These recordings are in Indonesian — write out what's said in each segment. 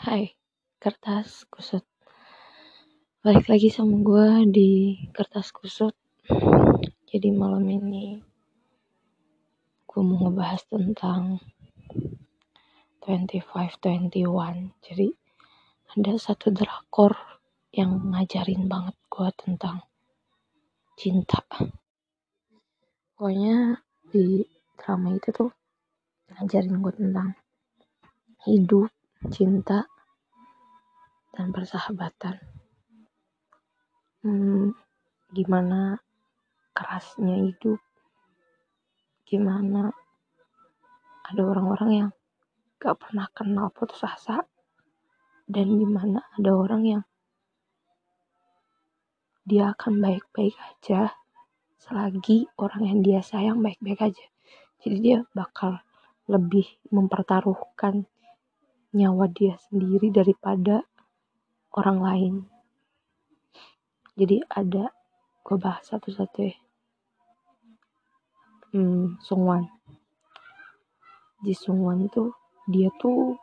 Hai, kertas kusut. Balik lagi sama gue di kertas kusut. Jadi malam ini gue mau ngebahas tentang 25-21. Jadi ada satu drakor yang ngajarin banget gue tentang cinta. Pokoknya di drama itu tuh ngajarin gue tentang hidup, cinta, dan persahabatan. Hmm, gimana kerasnya hidup, gimana ada orang-orang yang gak pernah kenal putus asa, dan gimana ada orang yang dia akan baik-baik aja selagi orang yang dia sayang baik-baik aja. Jadi dia bakal lebih mempertaruhkan nyawa dia sendiri daripada orang lain. Jadi ada gue bahas satu-satu ya. Hmm, Sungwan. Ji Sungwan tuh dia tuh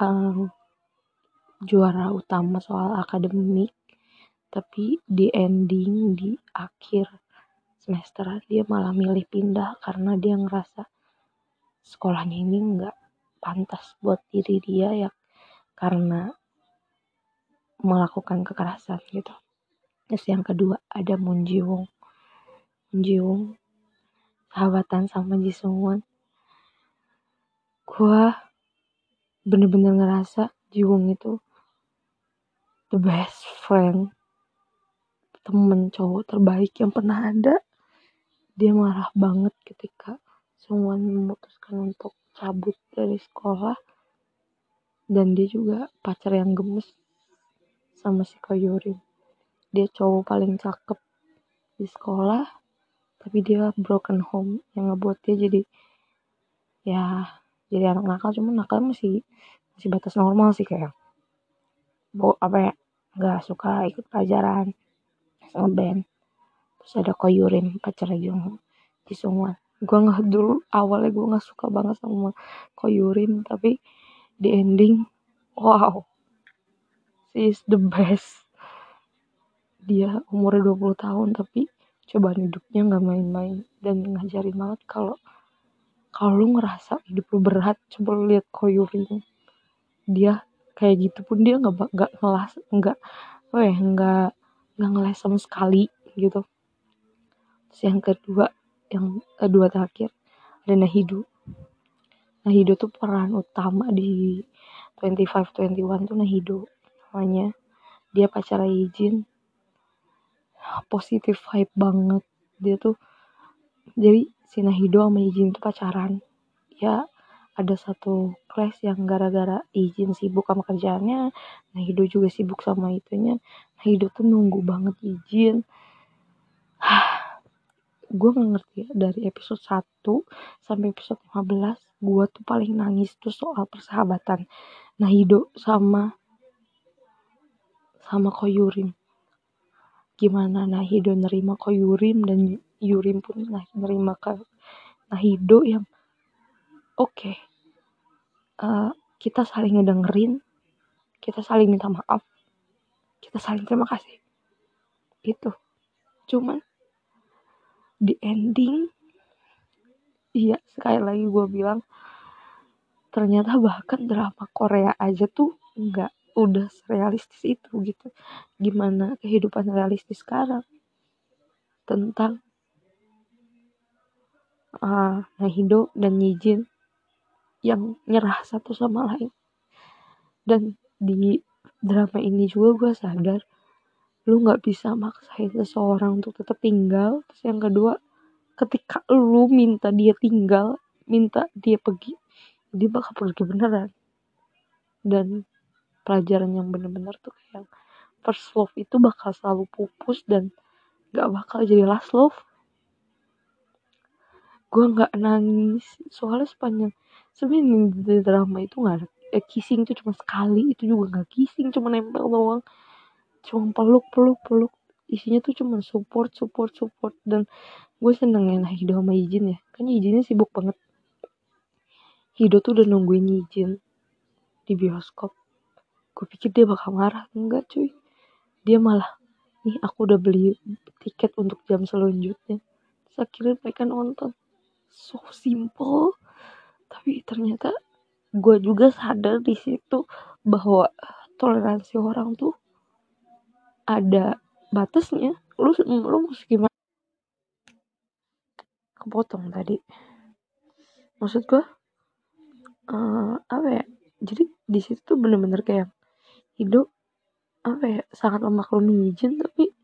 um, juara utama soal akademik tapi di ending di akhir semester dia malah milih pindah karena dia ngerasa sekolahnya ini nggak pantas buat diri dia ya karena melakukan kekerasan gitu. Terus yang kedua ada Moon Ji sahabatan sama Ji Sung. Gua bener-bener ngerasa Ji itu the best friend temen cowok terbaik yang pernah ada dia marah banget ketika Sungwon memutuskan untuk cabut dari sekolah dan dia juga pacar yang gemes sama si Koyurin dia cowok paling cakep di sekolah tapi dia broken home yang ngebuat dia jadi ya jadi anak nakal. Cuman nakal masih masih batas normal sih kayak bo apa ya nggak suka ikut pelajaran ngeband. Terus ada Koyurin pacar Jung Jisungwan gue nggak dulu awalnya gue nggak suka banget sama Koyurin tapi di ending wow she is the best. Dia umurnya 20 tahun tapi cobaan hidupnya nggak main-main dan ngajarin banget kalau kalau lu ngerasa hidup lu berat coba lu lihat Koyurin dia kayak gitu pun dia nggak nggak ngelas nggak apa ya nggak nggak ngeles sama sekali gitu. Terus yang kedua yang kedua terakhir ada Nahido Nahido tuh peran utama di 25-21 tuh Nahido namanya. Dia pacar izin positif vibe banget. Dia tuh jadi si Nahido sama izin tuh pacaran. Ya ada satu kelas yang gara-gara izin sibuk sama kerjaannya Nahido juga sibuk sama itunya. Nahido tuh nunggu banget izin gue gak ngerti ya dari episode 1 sampai episode 15 gue tuh paling nangis tuh soal persahabatan Nahido sama sama Koyurim gimana Nahido nerima Koyurim dan Yurim pun nerima ke Nahido yang oke okay, uh, kita saling ngedengerin kita saling minta maaf kita saling terima kasih. Itu cuman di ending. Iya sekali lagi gue bilang ternyata bahkan drama Korea aja tuh nggak udah realistis itu gitu. Gimana kehidupan realistis sekarang? Tentang uh, Nahido dan Yijin yang nyerah satu sama lain. Dan di drama ini juga gue sadar lu nggak bisa maksain seseorang untuk tetap tinggal. Terus yang kedua ketika lu minta dia tinggal minta dia pergi dia bakal pergi beneran. Dan pelajaran yang bener-bener tuh kayak first love itu bakal selalu pupus dan gak bakal jadi last love. Gue nggak nangis soalnya sepanjang sebenarnya di drama itu nggak ada eh, kissing tuh cuma sekali itu juga nggak kissing cuma nempel doang cuma peluk peluk. Peluk isinya tuh cuma support support support. Dan gue seneng ya nah Hido sama Izin ya. Kan Izinnya sibuk banget. Hido tuh udah nungguin Izin di bioskop. Gue pikir dia bakal marah. Enggak cuy. Dia malah nih aku udah beli tiket untuk jam selanjutnya. Terus akhirnya mereka nonton. So simple. Tapi ternyata gue juga sadar di situ bahwa toleransi orang tuh ada batasnya lu lu mesti gimana? Kepotong tadi. Maksud gue uh, apa ya jadi di situ tuh bener-bener kayak hidup apa ya sangat memaklumi izin tapi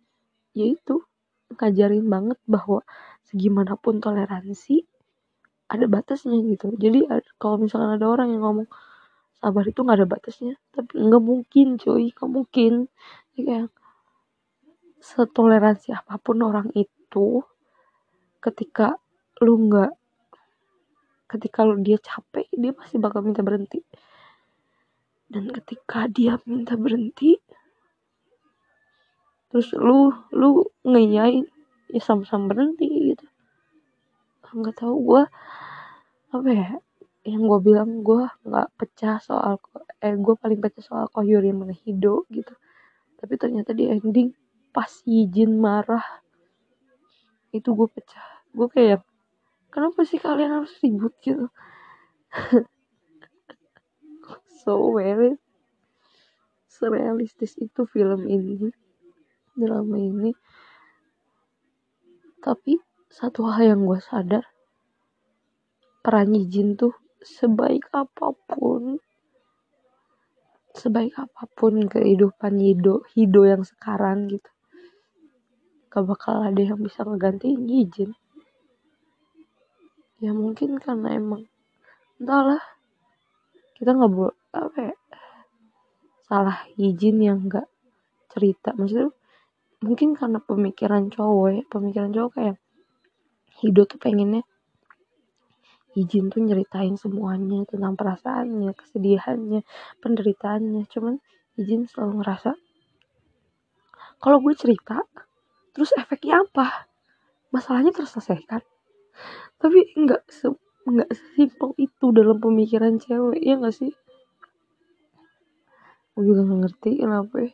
ya itu ngajarin banget bahwa segimanapun toleransi ada batasnya gitu. Jadi kalau misalkan ada orang yang ngomong sabar itu nggak ada batasnya tapi nggak mungkin cuy nggak mungkin. Ya kayak setoleransi apa pun orang itu ketika lu nggak ketika lu dia capek dia pasti bakal minta berhenti. Dan ketika dia minta berhenti terus lu lu ngeyain ya sama-sama berhenti gitu. Nggak tahu gue apa ya yang gue bilang gue nggak pecah soal eh gue paling pecah soal mana hidup gitu. Tapi ternyata di ending pas izin marah itu gue pecah. Gue kayak kenapa sih kalian harus ribut? gitu. So very serealistis itu film ini drama ini. Tapi satu hal yang gue sadar peran Jin tuh sebaik apa pun sebaik apa pun kehidupan Hido Hido yang sekarang gitu gak bakal ada yang bisa ngegantiin Jin. Ya mungkin karena emang entahlah. Kita nggak boleh apa ya salah izin yang nggak cerita. Maksudnya mungkin karena pemikiran cowok ya. Pemikiran cowok kayak hidup tuh pengennya izin tuh nyeritain semuanya tentang perasaannya kesedihannya penderitaannya. Cuman izin selalu ngerasa kalau gue cerita terus efeknya apa? Masalahnya terselesaikan. Tapi nggak se nggak sesimpel itu dalam pemikiran cewek ya nggak sih? Gue juga nggak ngerti kenapa ya.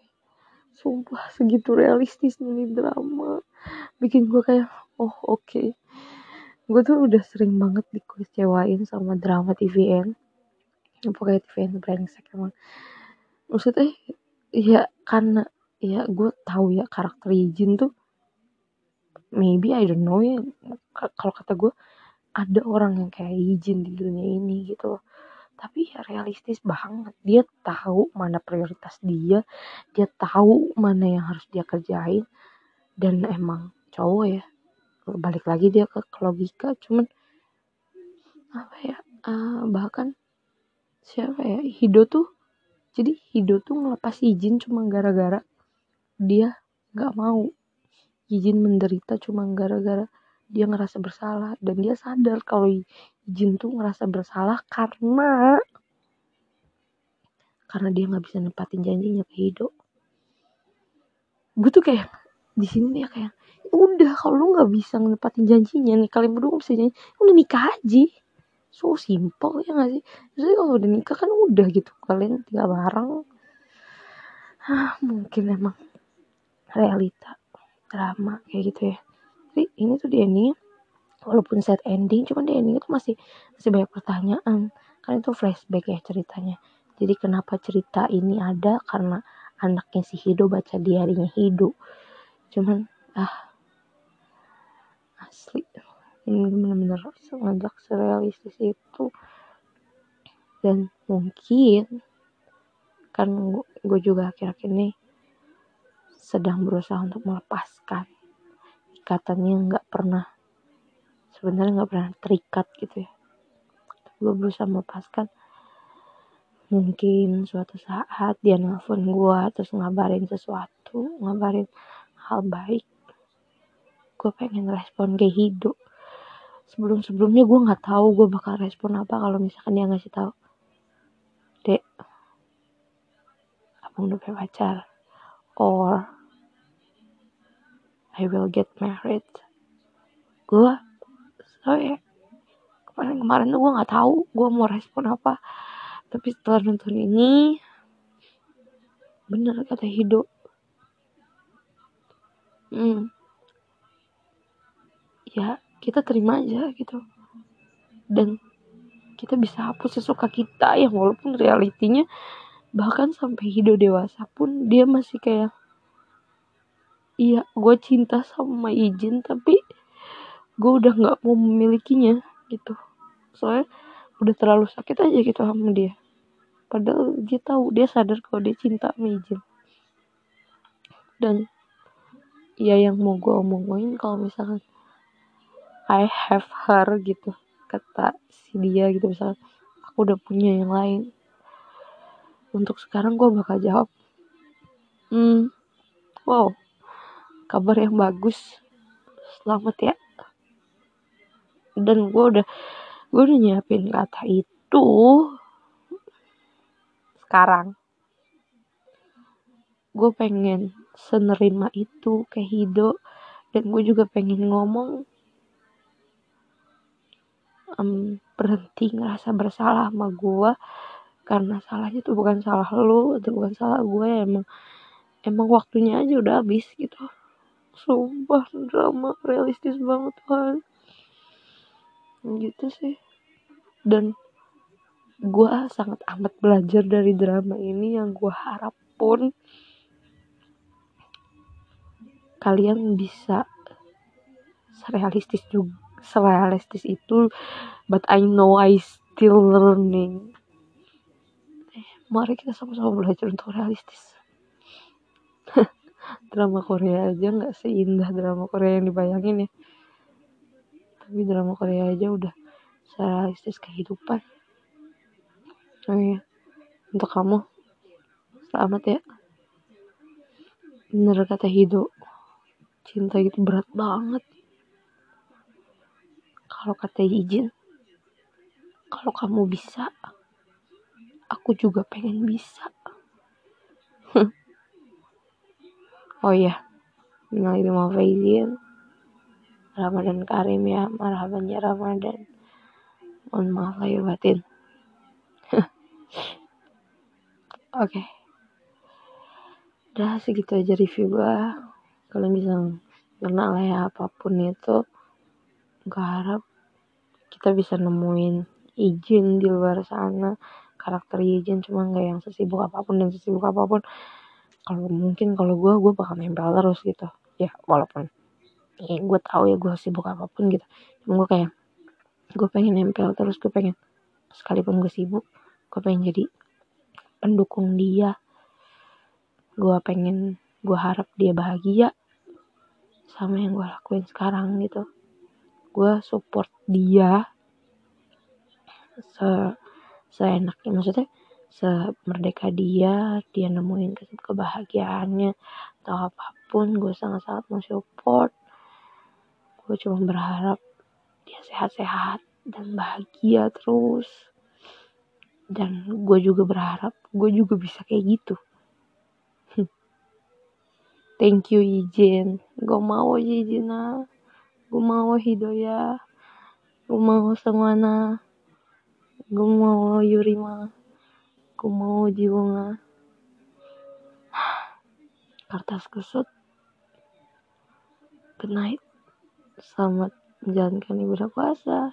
sumpah segitu realistis nih drama. Bikin gue kayak oh oke. Okay. gue tuh udah sering banget dikecewain sama drama TVN yang pokoknya TVN brengsek emang. Maksudnya ya karena ya gue tahu ya karakter Jin tuh maybe I don't know ya. Kalau kata gue ada orang yang kayak izin di dunia ini gitu loh. Tapi ya realistis banget. Dia tahu mana prioritas dia dia tahu mana yang harus dia kerjain dan emang cowok ya. Balik lagi dia ke, logika cuman apa ya uh, bahkan siapa ya Hido tuh jadi Hido tuh ngelepas izin cuma gara-gara dia nggak mau izin menderita cuma gara-gara dia ngerasa bersalah. Dan dia sadar kalau izin tuh ngerasa bersalah karena karena dia nggak bisa nempatin janjinya ke hidup gue tuh kayak di sini ya kayak udah kalau lu nggak bisa nempatin janjinya nih kalian berdua bisa janji udah nikah aja. So simple ya gak sih? Jadi kalau udah nikah kan udah gitu kalian tinggal bareng. Ah mungkin emang realita drama kayak gitu ya. Tapi ini tuh di ending walaupun set ending cuman di ending itu masih masih banyak pertanyaan. Kan itu flashback ya ceritanya. Jadi kenapa cerita ini ada? Karena anaknya si Hido baca diarinya Hido. Cuman ah asli. Ini bener-bener ngajak serealistis itu. Dan mungkin kan gue juga akhir-akhir ini sedang berusaha untuk melepaskan ikatannya nggak pernah sebenarnya nggak pernah terikat gitu ya. Gue berusaha melepaskan. Mungkin suatu saat dia nelfon gue terus ngabarin sesuatu ngabarin hal baik. Gue pengen respon kayak hidup. Sebelum sebelumnya gue nggak tahu gue bakal respon apa kalau misalkan dia ngasih tahu dek abang udah punya pacar. Or I will get married. Gue so ya kemarin kemarin tuh gue nggak tahu gue mau respon apa. Tapi setelah nonton ini bener kata Hido. Hmm. ya kita terima aja gitu. Dan kita bisa hapus sesuka kita yang walaupun realitinya bahkan sampai Hido dewasa pun dia masih kayak iya gue cinta sama izin tapi gue udah nggak mau memilikinya gitu. Soalnya udah terlalu sakit aja gitu sama dia. Padahal dia tahu dia sadar kalau dia cinta sama izin dan ya yang mau gue omongin kalau misalkan I have her gitu kata si dia gitu misalkan aku udah punya yang lain. Untuk sekarang gue bakal jawab hmm wow kabar yang bagus. Selamat ya. Dan gue udah gue udah nyiapin kata itu sekarang. Gue pengen senerima itu ke Hido. Dan gue juga pengen ngomong um, berhenti ngerasa bersalah sama gue karena salahnya tuh bukan salah lu itu bukan salah gue ya emang emang waktunya aja udah habis gitu sumpah drama realistis banget kan gitu sih. Dan gue sangat amat belajar dari drama ini yang gue harap pun kalian bisa serealistis juga serealistis itu but I know I still learning. Eh, mari kita sama-sama belajar untuk realistis drama Korea aja nggak seindah drama Korea yang dibayangin ya. Tapi drama Korea aja udah realistis kehidupan. Oh iya. Untuk kamu selamat ya. Bener kata Hido cinta itu berat banget. Kalau kata izin kalau kamu bisa aku juga pengen bisa oh iya. Minal itu mau faizin Ramadan Karim ya. Marhaban ya Ramadan. Mohon maaf lahir batin. Oke. Okay. udah segitu aja review gua. Kalian bisa kenal lah ya apa pun itu. Gue harap kita bisa nemuin izin di luar sana. Karakter izin cuma nggak yang sesibuk apa pun dan sesibuk apa pun kalau mungkin kalau gue gue bakal nempel terus gitu. Ya walaupun ya gue tahu ya gue sibuk apa pun gitu. Cuma gue kayak gue pengen nempel terus gue pengen sekalipun gue sibuk gue pengen jadi pendukung dia. Gue pengen gue harap dia bahagia sama yang gue lakuin sekarang gitu. Gue support dia se seenaknya. Maksudnya semerdeka dia dia nemuin kebahagiaannya atau apa pun gue sangat-sangat mau support gue cuma berharap dia sehat-sehat dan bahagia terus. Dan gue juga berharap gue juga bisa kayak gitu. Thank you izin gue mau izin gue mau hidoya. Gue mau semuanya gue mau Yurima gue mau kertas kusut good night selamat menjalankan ibadah puasa